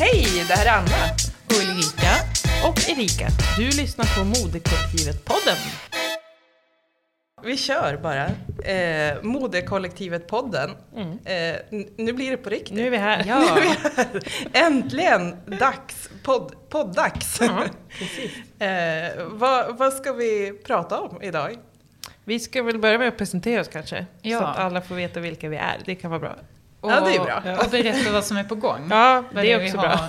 Hej, det här är Anna. och Ulrika och Erika. Du lyssnar på Modekollektivet-podden. Vi kör bara. Eh, Modekollektivet-podden. Eh, n- nu blir det på riktigt. Nu är vi här. Nu är vi här. Äntligen dags. Podd, poddags. Ja, precis. eh, vad, vad ska vi prata om idag? Vi ska väl börja med att presentera oss kanske. Ja. Så att alla får veta vilka vi är. Det kan vara bra. Och, Ja, det är bra. och berätta vad som är på gång. Ja, vad det är vi också har, bra.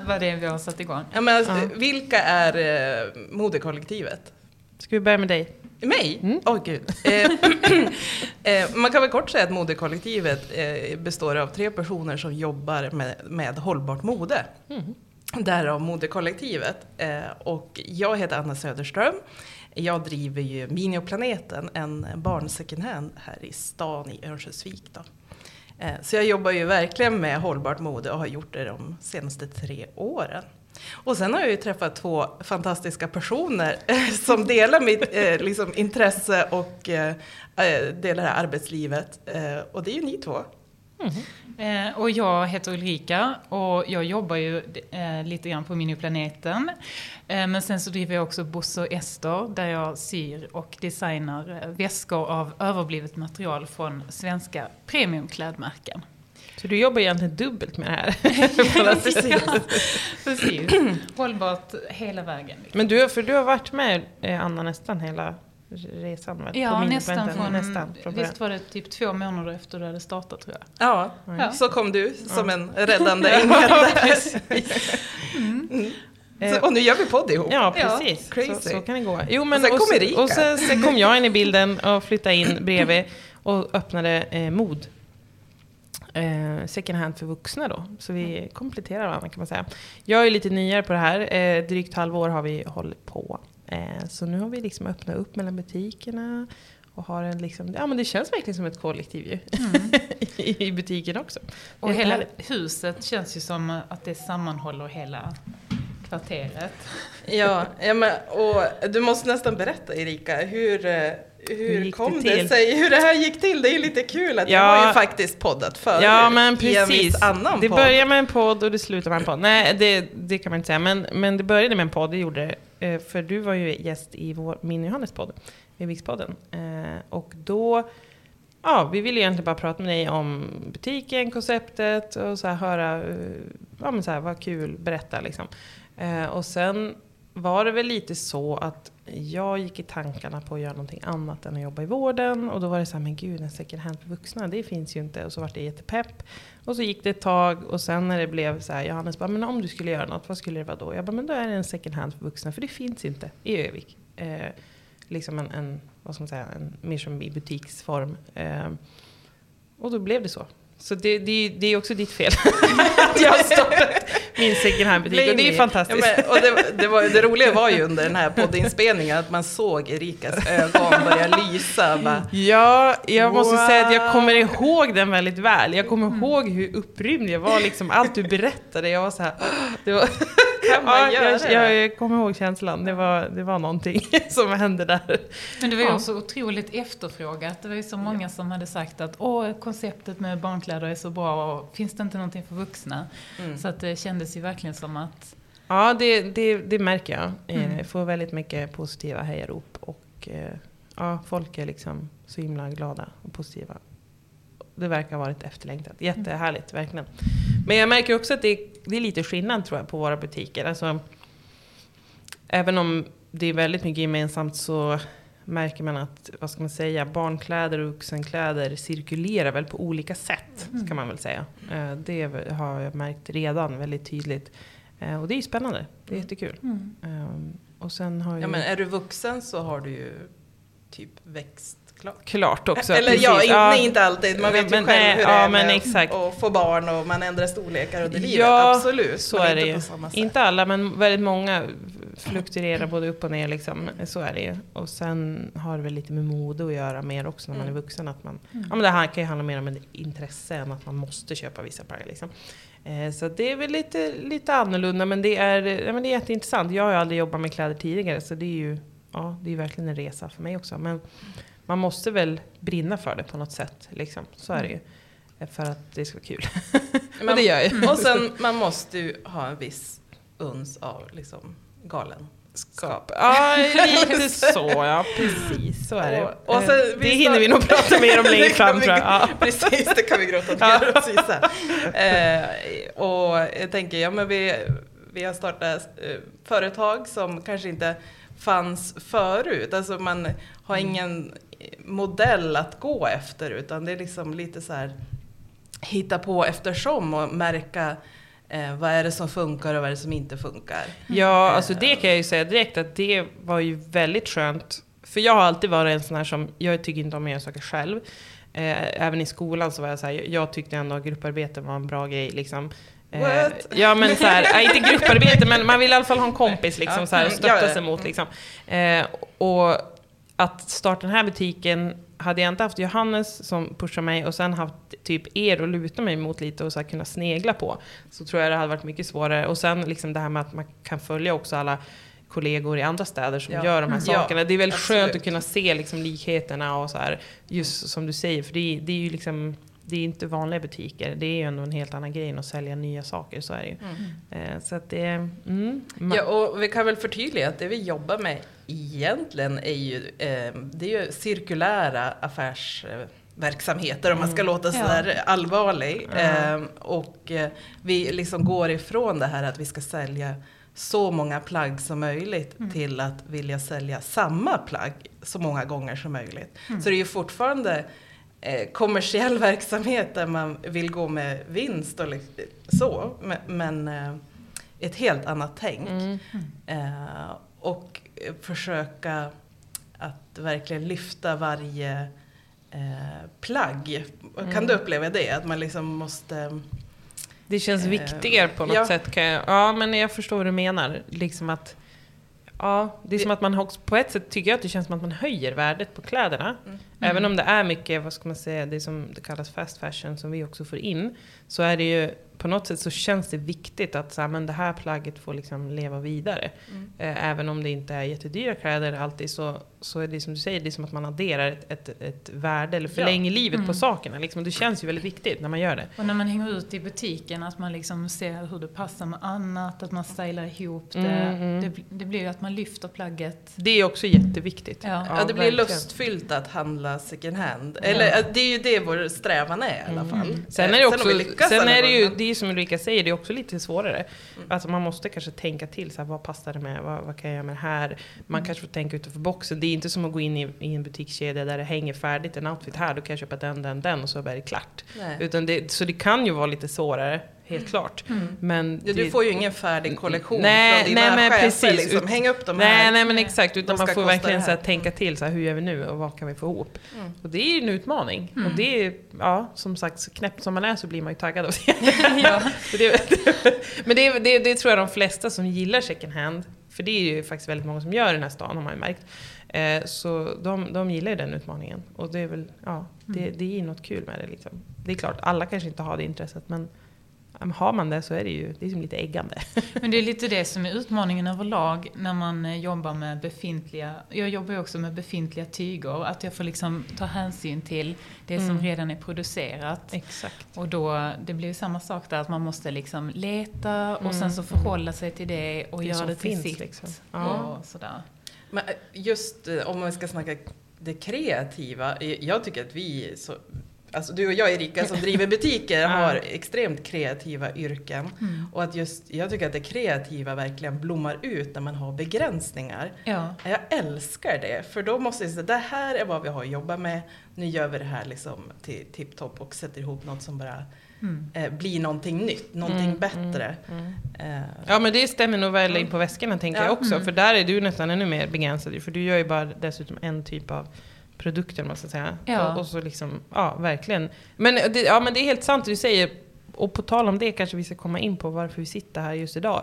vad det är vi har satt igång. Ja, men, alltså, Ja. Vilka är eh, modekollektivet? Ska vi börja med dig? Mig? Åh Mm. gud. Eh, eh, man kan väl kort säga att modekollektivet eh, består av tre personer som jobbar med, med hållbart mode. Mm. Därav modekollektivet. Och jag heter Anna Söderström. Jag driver ju Minioplaneten, en barn second hand här i stan i Örnsköldsvik. Då. Eh, så jag jobbar ju verkligen med hållbart mode och har gjort det de senaste tre åren. Och sen har jag ju träffat två fantastiska personer eh, som delar mitt eh, liksom, intresse och eh, eh, delar det här arbetslivet. Eh, och det är ju ni två. Eh, och jag heter Ulrika och jag jobbar ju eh, lite grann på Miniplaneten. Eh, men sen så driver jag också Bosse och Ester där jag syr och designar eh, väskor av överblivet material från svenska premiumklädmärken. Så du jobbar egentligen dubbelt med det här. Precis. Precis. Hållbart hela vägen. liksom. Men du, för du har varit med eh, Anna nästan hela resan väl? Ja, På nästan från, nästan från visst var det typ två månader efter du hade startat tror jag. Ja, Ja. så kom du som en räddande ängel. Eh, Så, och nu gör vi podd ihop. Ja, Ja, precis. crazy. Så, så kan det gå. Jo, men, Och sen kom så- Erika. Och sen, sen kom jag in i bilden och flyttade in bredvid och öppnade eh, mod. Eh, second hand för vuxna då. Så vi kompletterar varandra kan man säga. Jag är lite nyare på det här. Eh, drygt halvår har vi hållit på. Eh, så nu har vi liksom öppnat upp mellan butikerna. Och har en liksom, ja men det känns verkligen som ett kollektiv ju. I, I butiken också. Och hela härligt. huset känns ju som att det sammanhåller hela kvarteret. Ja, ja men, och du måste nästan berätta Erika, hur, eh, hur, gick kom det det, till? sig, hur det här gick till? Det är ju lite kul att jag Ja. har ju faktiskt poddat förut Ja men precis. Det podd. börjar med en podd och det slutar med en podd. Nej, det, det kan man inte säga. Men, men det började med en podd, det gjorde det. Eh, För du var ju gäst i vår min Johannes podd, i Vikspodden. Eh, Och då, ja, vi ville egentligen bara prata med dig om butiken, konceptet och så här höra, eh, ja men så här, vad kul, berätta liksom. Och sen var det väl lite så att jag gick i tankarna på att göra någonting annat än att jobba i vården. Och då var det så här, men gud, en second hand för vuxna, det finns ju inte. Och så vart det jättepepp. Och så gick det ett tag och sen när det blev så här, Johannes bara, men om du skulle göra något, vad skulle det vara då? Jag bara, men då är det en second hand för vuxna, för det finns inte i Övik. Eh, liksom en, en, vad ska man säga, en, mer som i butiksform. Eh, och då blev det så. Så det, det, det är också ditt fel. att jag har startat min second hand butik. Och det är me. fantastiskt. Ja, men, och det, det, var, det roliga var ju under den här poddinspelningen att man såg Erikas ögon börja lysa. Bara, Ja, jag måste Wow. säga att jag kommer ihåg den väldigt väl. Jag kommer ihåg hur upprymd jag var, liksom allt du berättade. Jag var så här, det var, Kan man ja, göra jag, det? jag, jag kommer ihåg känslan. Det var, det var någonting som hände där. Men det var ju Ja. också otroligt efterfrågat. Det var ju så många som hade sagt att Åh, konceptet med barnkläder är så bra och finns det inte någonting för vuxna? Mm. Så att det kändes ju verkligen som att Ja, det, det, det märker jag. Eh, Mm. Jag får väldigt mycket positiva hejarop. Och eh, ja, folk är liksom så himla glada och positiva. Det verkar ha varit efterlängtat. Jättehärligt, verkligen. Men jag märker också att det är, det är lite skillnad tror jag på våra butiker. Alltså, även om det är väldigt mycket gemensamt så märker man att, vad ska man säga, barnkläder och vuxenkläder cirkulerar väl på olika sätt, ska man väl säga. Eh, Det har jag märkt redan väldigt tydligt. Eh, Och det är ju spännande, det är jättekul. mm. Ehm, Och sen har ju... Ja, men är du vuxen så har du ju typ växt klart. Klart också. Eller precis. ja, in, nej, inte alltid. Man vet ju Men, själv nej, hur ja, det är men med exakt. att få barn och man ändrar storlekar under livet. Ja, Absolut. så är det inte ju. på samma sätt. Inte alla, men väldigt många fluktuerar både upp och ner. Liksom. Så är det ju. Och sen har det väl lite med mode att göra mer också när man är Mm. vuxen. Att man, Mm. ja, men det här kan ju handla mer om ett intresse än att man måste köpa vissa plagg. Liksom. Eh, så det är väl lite, lite annorlunda, men det, är, ja, men det är jätteintressant. Jag har ju aldrig jobbat med kläder tidigare, så det är ju ja, det är verkligen en resa för mig också. Men man måste väl brinna för det på något sätt. Liksom. Så är det ju. för att det ska vara kul. Men- och det gör jag. Och sen, man måste ju ha en viss uns av liksom galen. Skap. Ja, lite så ja, precis så är det. Och- och sen- Eh, det hinner vi nog prata mer om längre fram tror jag. Ja. Precis, det kan vi grotta ner oss i sen. Eh, och jag tänker, ja men vi, vi har startat eh, företag som kanske inte fanns förut. Alltså man har Mm. ingen modell att gå efter utan det är liksom lite så här hitta på eftersom och märka eh, vad är det som funkar och vad är det som inte funkar. Ja, alltså det kan jag ju säga direkt att det var ju väldigt skönt. För jag har alltid varit en sån här som, jag tycker inte om att göra saker själv. Eh, även i skolan så var jag så här, jag tyckte ändå att grupparbete var en bra grej liksom. Eh, ja men så här, äh, inte grupparbete men man vill i alla fall ha en kompis liksom så här, och Mm, stötta sig mot liksom. Eh, och att starta den här butiken hade jag inte haft Johannes som pushar mig och sen haft typ er att luta mig mot lite och så här kunna snegla på. Så tror jag det hade varit mycket svårare. Och sen liksom det här med att man kan följa också alla kollegor i andra städer som Ja. gör de här Mm. Ja, sakerna. Det är väldigt absolut. skönt att kunna se liksom likheterna och så här, just som du säger, för det, är- det är ju liksom det är inte vanliga butiker. Det är ju ändå en helt annan grej än att sälja nya saker. Så är det ju. Eh, så att det... Mm, Ja, och vi kan väl förtydliga att det vi jobbar med egentligen är ju, eh, det är ju cirkulära affärsverksamheter om man ska Mm. låta så Ja. allvarlig. Ja. Eh, och vi liksom går ifrån det här att vi ska sälja så många plagg som möjligt Mm. till att vilja sälja samma plagg så många gånger som möjligt. Mm. Så det är ju fortfarande eh, kommersiell verksamhet där man vill gå med vinst och så. Men, men eh, ett helt annat tänk. Mm. Eh, och försöka att verkligen lyfta varje eh, plagg. Kan Mm. du uppleva det? Att man liksom måste... Det känns Eh, viktigare på något ja. sätt. Kan jag, ja, men jag förstår vad du menar. Liksom att, ja, det är som att man också, på ett sätt tycker jag att det känns som att man höjer värdet på kläderna. Mm. Även om det är mycket, vad ska man säga, det som det kallas fast fashion som vi också får in. Så är det ju, på något sätt så känns det viktigt att så här, men det här plagget får liksom leva vidare. Mm. Eh, även om det inte är jättedyra kläder alltid så, så är det som du säger, det är som att man adderar ett, ett, ett värde eller förlänger livet på Mm. sakerna. Liksom. Det känns ju väldigt viktigt när man gör det. Och när man hänger ut i butiken, att man liksom ser hur det passar med annat, att man stylar ihop det. Mm, mm. Det, det blir ju att man lyfter plagget. Det är också jätteviktigt. Ja. Ja, det blir verkligen. lustfyllt att handla second hand. Eller eh, det är ju det vår strävan är i alla fall. Mm. Sen är Eh, det om också, sen alla är det ju, det är som Ulrika säger, det är också lite svårare. Mm. Alltså man måste kanske tänka till, så här, vad passar det med, vad, vad kan jag göra med det här? Man Mm. kanske får tänka utanför boxen. Det är inte som att gå in i, i en butikskedja där det hänger färdigt en outfit här, då kan jag köpa den, den, den och så är det klart. Nej. Utan det, så det kan ju vara lite svårare, helt klart. Mm. Men Ja, det, du får ju ingen färdig kollektion Nej, från dina nej, men chefer. precis. Liksom. Ut- Häng upp de nej, här. nej men exakt, utan man får verkligen så här, tänka till, så här, hur gör vi nu och vad kan vi få ihop? Mm. Och det är ju en utmaning. Mm. Och det är, ja, som sagt, så knäppt som man är så blir man ju taggad av det. ja. Det, men det, det, det tror jag de flesta som gillar second hand, för det är ju faktiskt väldigt många som gör i den här stan har man ju märkt. Eh, så de, de gillar ju den utmaningen. Och det är väl, ja, det, Mm. det är något kul med det liksom. Det är klart, alla kanske inte har det intresset men har man det så är det ju det är som lite äggande. Men det är lite det som är utmaningen överlag när man eh, jobbar med befintliga, jag jobbar ju också med befintliga tyger, att jag får liksom ta hänsyn till det som Mm. redan är producerat. Exakt. Och då, det blir ju samma sak där, att man måste liksom leta och Mm. sen så förhålla sig till det och Det göra det till finns, sitt. liksom. Ja. Och sådär. Men eh, just eh, om man ska snacka det kreativa. Jag tycker att vi, så, alltså du och jag Erika som driver butiker har extremt kreativa yrken. Mm. Och att just, jag tycker att det kreativa verkligen blommar ut när man har begränsningar. Ja. Jag älskar det, för då måste jag säga det här är vad vi har att jobba med. Nu gör vi det här liksom till tipptopp och sätter ihop något som bara Mm. eh, blir någonting nytt, någonting Mm, bättre. Mm. Eh, Ja men det stämmer nog väl in på väskorna tänker Ja. jag också. Mm. För där är du nästan ännu mer begränsad För du gör ju bara dessutom en typ av produkter måste jag säga. Ja. Och, och så liksom, ja verkligen. Men det, ja, men det är helt sant det du säger. Och på tal om det kanske vi ska komma in på varför vi sitter här just idag.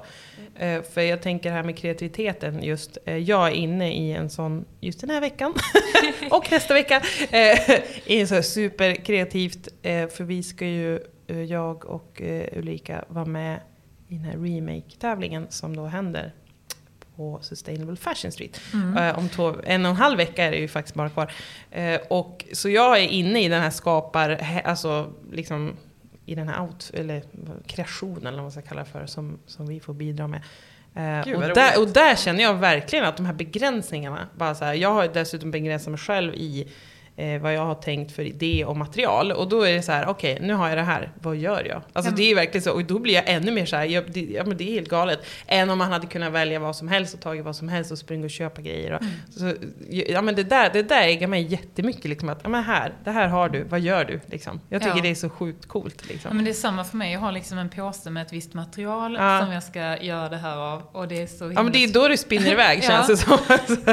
Eh, för jag tänker här med kreativiteten just. Eh, jag är inne i en sån, just den här veckan. och nästa vecka. Eh, I en så här superkreativt. Eh, för vi ska ju, eh, jag och eh, Ulrika vara med i den här remake-tävlingen som då händer på Sustainable Fashion Street. Mm. Eh, om två, en och en halv vecka är det ju faktiskt bara kvar. Eh, och, så jag är inne i den här skapar, alltså liksom i den här out, eller kreationen eller vad man ska kalla det för, som, som vi får bidra med. Eh, Gud, och, där, och där känner jag verkligen att de här begränsningarna, bara så här, jag har dessutom begränsat mig själv i eh, vad jag har tänkt för idé och material. Och då är det så här, okej, nu har jag det här, vad gör jag? Alltså Ja, det är verkligen så, och då blir jag ännu mer så här, jag, det, ja men det är helt galet. Än om man hade kunnat välja vad som helst och tagit vad som helst och springa och köpa grejer. Och, så, ja men det där, det där äger mig jättemycket, liksom att, ja men här, det här har du, vad gör du? Liksom. Jag tycker Ja. det är så sjukt coolt. Ja, Liksom. men det är samma för mig. Jag har liksom en påse med ett visst material Ja. som jag ska göra det här av. Och det är så Ja men det är då det spinner iväg Ja. känns det som.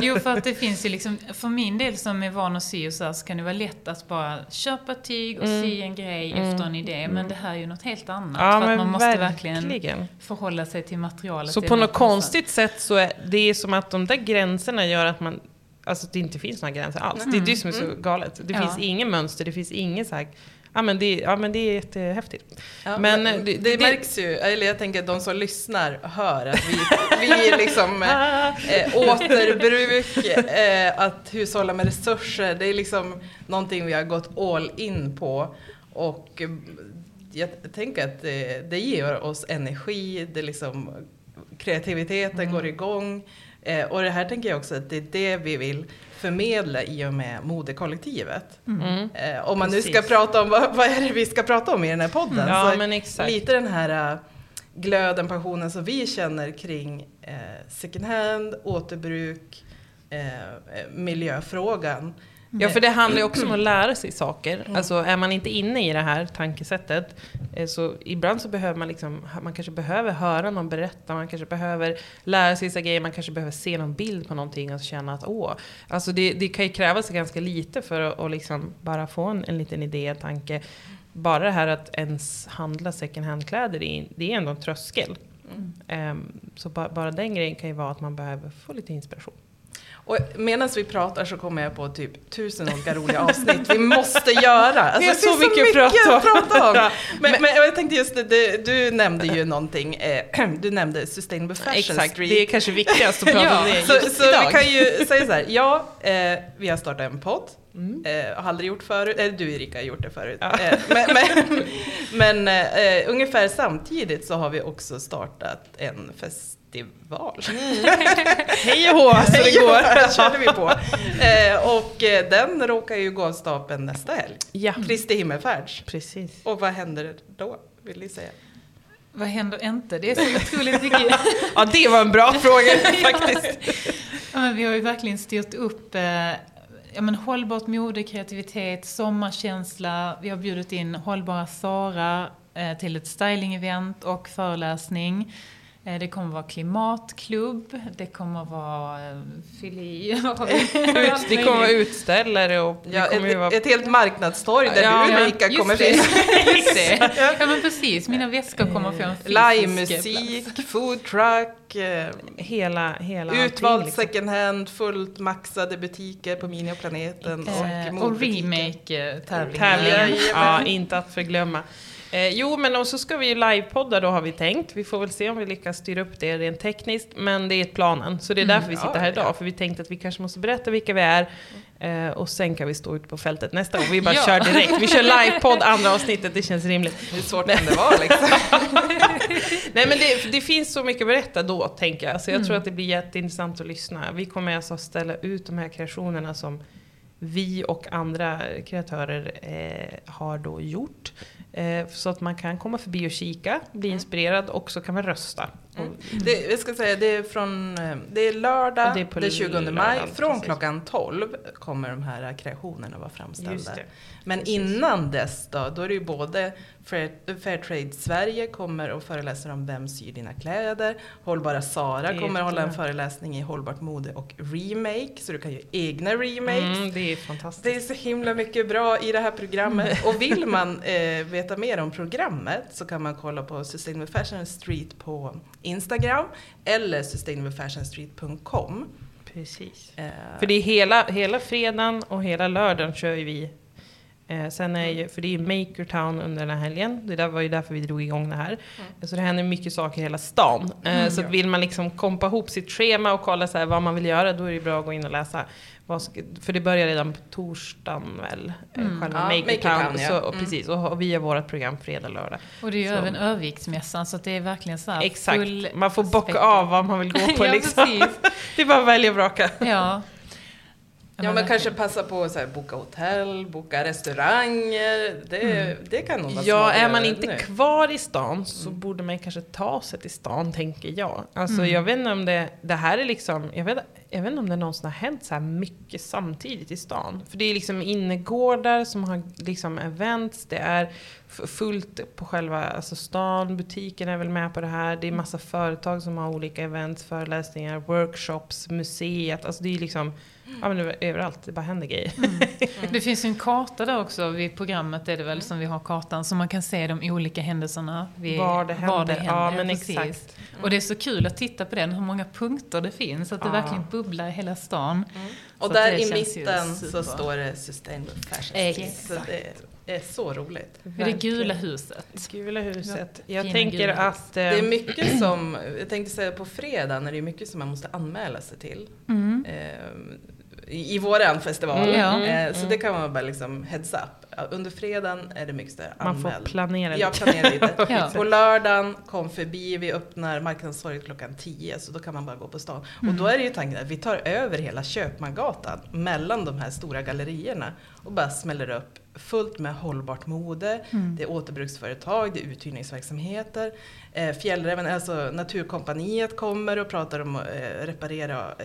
Jo, för att det finns ju liksom, för min del som är van att sy och så, här, så kan det vara lätt att bara köpa tyg och Mm. sy en grej Mm. efter en idé. Men det här är ju något helt annat. Ja för att man måste verkligen verkligen. förhålla sig till materialet. Så på något konstigt sätt så är det är som att de där gränserna gör att man Alltså att det inte finns några gränser alls. Det är det som är så Mm. galet. Det Ja. finns inget mönster, det finns inget så här, ja men det, ja, men det är jättehäftigt. Ja, Men, men, eh, det, det- det- märks ju, eller jag tänker att de som lyssnar hör att vi, vi är liksom eh, eh, återbruk, eh, att hushålla med resurser, det är liksom någonting vi har gått all in på. Och eh, jag tänker att det, det ger oss energi, det liksom, kreativiteten Mm. går igång. Eh, och det här tänker jag också att det är det vi vill förmedla i och med modekollektivet. Mm. Eh, om man nu ska Precis. prata om, vad, vad är det vi ska prata om i den här podden? Ja så men exakt. lite den här äh, glöden, passionen som vi känner kring eh, second hand, återbruk, eh, eh, miljöfrågan. Ja, för det handlar ju också om att lära sig saker. Mm. Alltså är man inte inne i det här tankesättet, eh, så ibland så behöver man liksom, man kanske behöver höra någon berätta, man kanske behöver lära sig vissa grejer, man kanske behöver se någon bild på någonting och känna att åh, alltså det, det kan ju krävas ganska lite för att och liksom bara få en, en liten idé, tanke. Bara det här att ens handla second hand-kläder, det är, ändå en tröskel. Mm. Ehm, så ba, bara den grejen kan ju vara att man behöver få lite inspiration. Och medan vi pratar så kommer jag på typ tusen olika roliga avsnitt vi måste göra. Alltså, så är mycket att prata om. Ja, Men, men jag tänkte just det, du nämnde ju någonting, eh, du nämnde Sustainable Fashion Exakt, Street. det är kanske viktigast att prata Ja, om det Så, just så idag. vi kan ju säga så här, ja, eh, vi har startat en podd. Mm. Eh, har aldrig gjort förut, eller du Erika har gjort det förut. Ja. Eh, men men, men eh, ungefär samtidigt så har vi också startat en festival. Hej och hå, så det går. körde vi på. Eh, och eh, den råkar ju gå av stapeln nästa helg. Ja, Kristi himmelfärds. precis. Och vad händer då, vill ni säga? Vad händer inte? Det är så otroligt mycket. Ja, det var en bra fråga faktiskt. Ja, men vi har ju verkligen styrt upp eh, ja, men hållbart mode, kreativitet, sommarkänsla. Vi har bjudit in hållbara Sara eh, till ett stylingevent och föreläsning. Eh, det kommer vara klimatklubb, det kommer vara eh, fyll i. vad har vi? Ut, det kommer vara utställare och det Ja, kommer ju vara... ett, ett helt marknadstorg där Ja, du ja, just kommer finnas. Just det. Ja men precis, mina väskor kommer få en plats. Livemusik, food truck, eh, Hela, hela utvald liksom. second hand, fullt maxade butiker på Minioplaneten och Eh, och remake-tävlingar. Ja, inte att förglömma. Eh, jo, men och så ska vi ju livepodda då har vi tänkt. Vi får väl se om vi lyckas styra upp det rent tekniskt. Men det är planen. Så det är Mm. därför vi sitter Ja, här idag. ja. För vi tänkte att vi kanske måste berätta vilka vi är. Eh, och sen kan vi stå ute på fältet nästa gång. Vi bara Ja. kör direkt. Vi kör livepodd andra avsnittet. Det känns rimligt. Hur svårt kan det vara liksom? Nej men det, det finns så mycket att berätta då, tänker jag. Så jag Mm. tror att det blir jätteintressant att lyssna. Vi kommer alltså ställa ut de här kreationerna som vi och andra kreatörer eh, har då gjort. Eh, så att man kan komma förbi och kika, bli inspirerad och så kan man rösta. Mm. Det, jag ska säga, det är, från, eh, det är lördag det är den 20 maj. lördagen, Från precis. klockan 12 kommer de här kreationerna vara framställda. Men precis. innan dess då, då är det ju både Fair, Fairtrade Sverige kommer och föreläser om Vem syr dina kläder? Hållbara Sara kommer att hålla en föreläsning i hållbart mode och remake, så du kan göra egna remakes. Mm, det är Det är fantastiskt. så himla mycket bra i det här programmet. Och vill man eh, veta mer om programmet så kan man kolla på Sustainable Fashion Street på Instagram eller sustainablefashionstreet.com. Precis. Eh, För det är hela, hela fredagen och hela lördagen kör ju vi Eh, sen är ju, för det är ju Makertown under den här helgen. Det där var ju därför vi drog igång det här. Mm. Så det händer mycket saker i hela stan. Eh, så att vill man liksom kompa ihop sitt schema och kolla så här vad man vill göra, då är det bra att gå in och läsa. Vad ska, för det börjar redan på torsdagen väl? eh, Mm. Själva Ja, Makertown. Makertown, ja. så, och Mm. precis, och, och vi har vårt program fredag, lördag. Och det är ju Så. även Örviksmässan så det är verkligen så här Exakt, full man får bocka spektrum. av vad man vill gå på ja, liksom. precis. Det är bara att välja och vraka. Ja. Ja, men kanske passa på att boka hotell, boka restauranger. Det, det kan nog vara Ja, är man inte nu. kvar i stan så borde man kanske ta sig till stan, tänker jag. Alltså Mm. jag vet inte om det, det här är liksom, jag vet, jag vet inte om det någonsin har hänt så här mycket samtidigt i stan. För det är liksom innergårdar som har liksom events, det är fullt på själva alltså stan, butiken är väl med på det här, det är massa företag som har olika events, föreläsningar, workshops, museet, alltså det är liksom, ja men det överallt, det bara händer grejer. Det finns ju en karta där också vid programmet är det väl som vi har kartan så man kan se de olika händelserna. Vid, Var det händer, ja men precis. exakt. Och det är så kul att titta på den, hur många punkter det finns. Att det Ja. verkligen bubblar i hela stan. Och Så där det i mitten så står det Sustainable Fashion. Exakt. Så det är så roligt. Vid det gula huset. Gula huset. Jag Fina tänker att... Det är Eh, mycket som, jag tänkte säga på fredag, när det är mycket som man måste anmäla sig till. Mm. Eh, i, I våran festival. Mm, Ja. Eh, så det kan man bara liksom heads up. Ja, Under fredagen är det mycket där man får planera Jag lite. planerar lite. Ja. På lördagen, kom förbi, vi öppnar marknadstorget klockan 10 så då kan man bara gå på stan. Och då är det ju tanken att vi tar över hela Köpmangatan mellan de här stora gallerierna och bara smäller upp fullt med hållbart mode, Mm. det är återbruksföretag, det är uthyrningsverksamheter. Eh, Fjällräven, alltså Naturkompaniet kommer och pratar om att eh, reparera eh,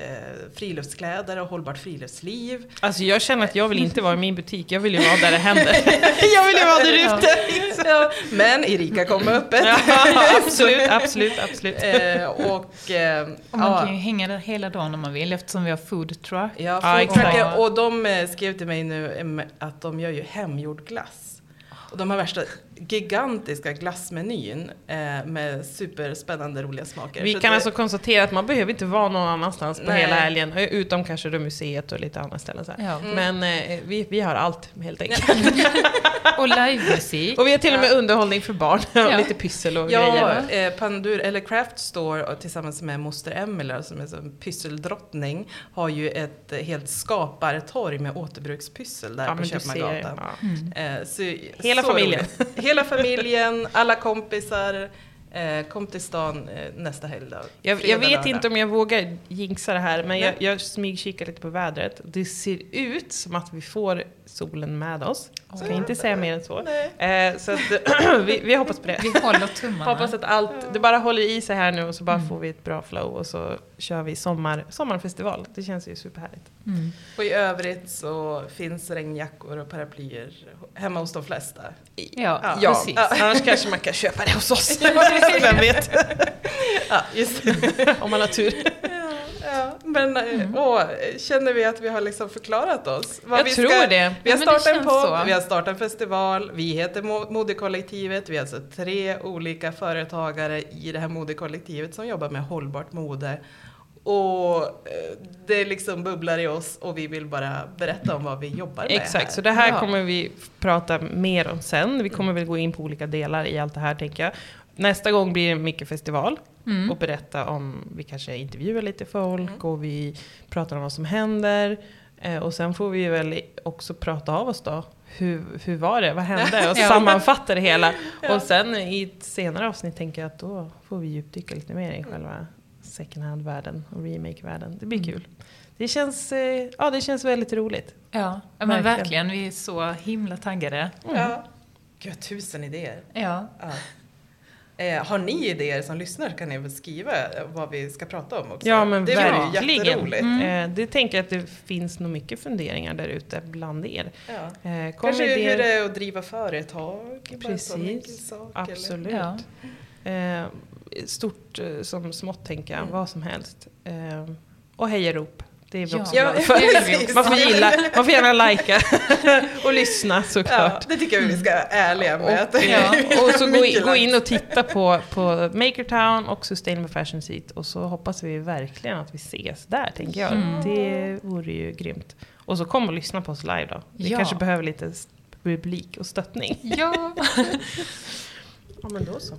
friluftskläder och hållbart friluftsliv. Alltså jag känner att jag vill inte vara i min butik, jag vill ju vara där det händer. jag vill ju vara där Ja. ute! Ja, men Erika kommer öppet. Ja, absolut, absolut, absolut. Eh, och eh, Och man ja, kan ju hänga där hela dagen om man vill eftersom vi har food truck. Ja, Ja, foodtrucker. exakt. och de eh, skrev till mig nu em, att de gör ju hemgjord glass. Och de har värsta gigantiska glassmenyn eh, med superspännande roliga smaker. Vi Så kan det- alltså konstatera att man behöver inte vara någon annanstans på Nej. hela helgen, eh, utom kanske då museet och lite andra ställen. Så här. Ja. Mm. Men eh, vi, vi har allt helt enkelt. Och livemusik. Och vi har till och med underhållning för barn, och Ja. lite pyssel och Ja, grejer. eh, Pandur, eller Craft Store tillsammans med moster Emelie som är som pysseldrottning har ju ett eh, helt skapartorg med återbrukspyssel där Ja, på. Köpmangatan. Ja. Mm. Eh, så, Hela så familjen. Hela familjen, alla kompisar. Eh, kom till stan eh, nästa helg då. Jag, jag vet inte om jag vågar jinxa det här, men jag, jag smygkikar lite på vädret. Det ser ut som att vi får solen med oss. Ska Åh. inte säga mer än så. Eh, så att, vi, vi hoppas på det. Vi håller tummarna. Hoppas att allt, det bara håller i sig här nu och så bara Mm. får vi ett bra flow och så kör vi sommar, sommarfestival. Det känns ju superhärligt. Mm. Och i övrigt så finns regnjackor och paraplyer hemma hos de flesta. Ja, Ja, precis. annars kanske man kan köpa det hos oss. Vem vet? Ja, just det. Om man har tur. Men Mm. eh, åh, känner vi att vi har liksom förklarat oss? Vad Jag vi tror ska- det. Vi har Ja, startat en podd, så. vi har startat en festival, vi heter Mo- Modekollektivet, vi är alltså tre olika företagare i det här modekollektivet som jobbar med hållbart mode. Och eh, det liksom bubblar i oss och vi vill bara berätta om vad vi jobbar med Exakt, här. så det här Ja. kommer vi prata mer om sen. Vi kommer väl gå in på olika delar i allt det här tänker jag. Nästa gång blir det mycket festival Mm. och berätta om, vi kanske intervjuar lite folk Mm. och vi pratar om vad som händer. Eh, och sen får vi väl också prata av oss då. Hur, hur var det? Vad hände? Och Ja. sammanfatta det hela. Ja. Och sen i ett senare avsnitt tänker jag att då får vi djupdyka lite mer i själva second hand-världen och remake-världen. Det blir Mm. kul. Det känns, eh, ja, det känns väldigt roligt. Ja, ja, men Verkligen. verkligen. Vi är så himla taggade. Ja. Gud, tusen idéer. Ja. Ja. Eh, har ni idéer som lyssnar kan ni väl skriva vad vi ska prata om också. Ja men det verkligen. jätteroligt. Mm. Eh, det tänker jag att det finns nog mycket funderingar där ute bland er. Ja. Eh, Kanske med hur idéer. det är att driva företag. Precis. sak, eller- Absolut. Ja. Eh, stort eh, som smått tänker jag, Mm. vad som helst. Eh, och hejarop. Det är vi Ja. också Ja, glada för. Man får gilla, man får gärna likea och lyssna Ja, såklart. det tycker jag vi ska vara ärliga med. Och, ja, och så gå, in, gå in och titta på, på Makertown och Sustainable Fashion Seat och så hoppas vi verkligen att vi ses där, tänker jag. Mm. Det vore ju grymt. Och så kom och lyssna på oss live då. Vi Ja. kanske behöver lite publik och stöttning. Ja, Ja, men då så.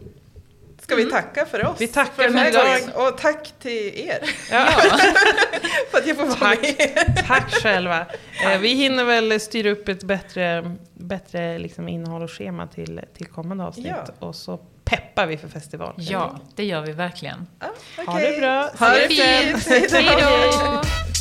Ska vi tacka för oss? Vi tackar för idag. gången. Och tack till er Ja. för att jag får vara Tack. med. Tack själva. Eh, vi hinner väl styra upp ett bättre, bättre liksom innehåll och schema till, till kommande avsnitt. Ja. Och så peppar vi för festival. ja, det gör vi verkligen. Ja, Ha det bra. Ha det fint. Hej då!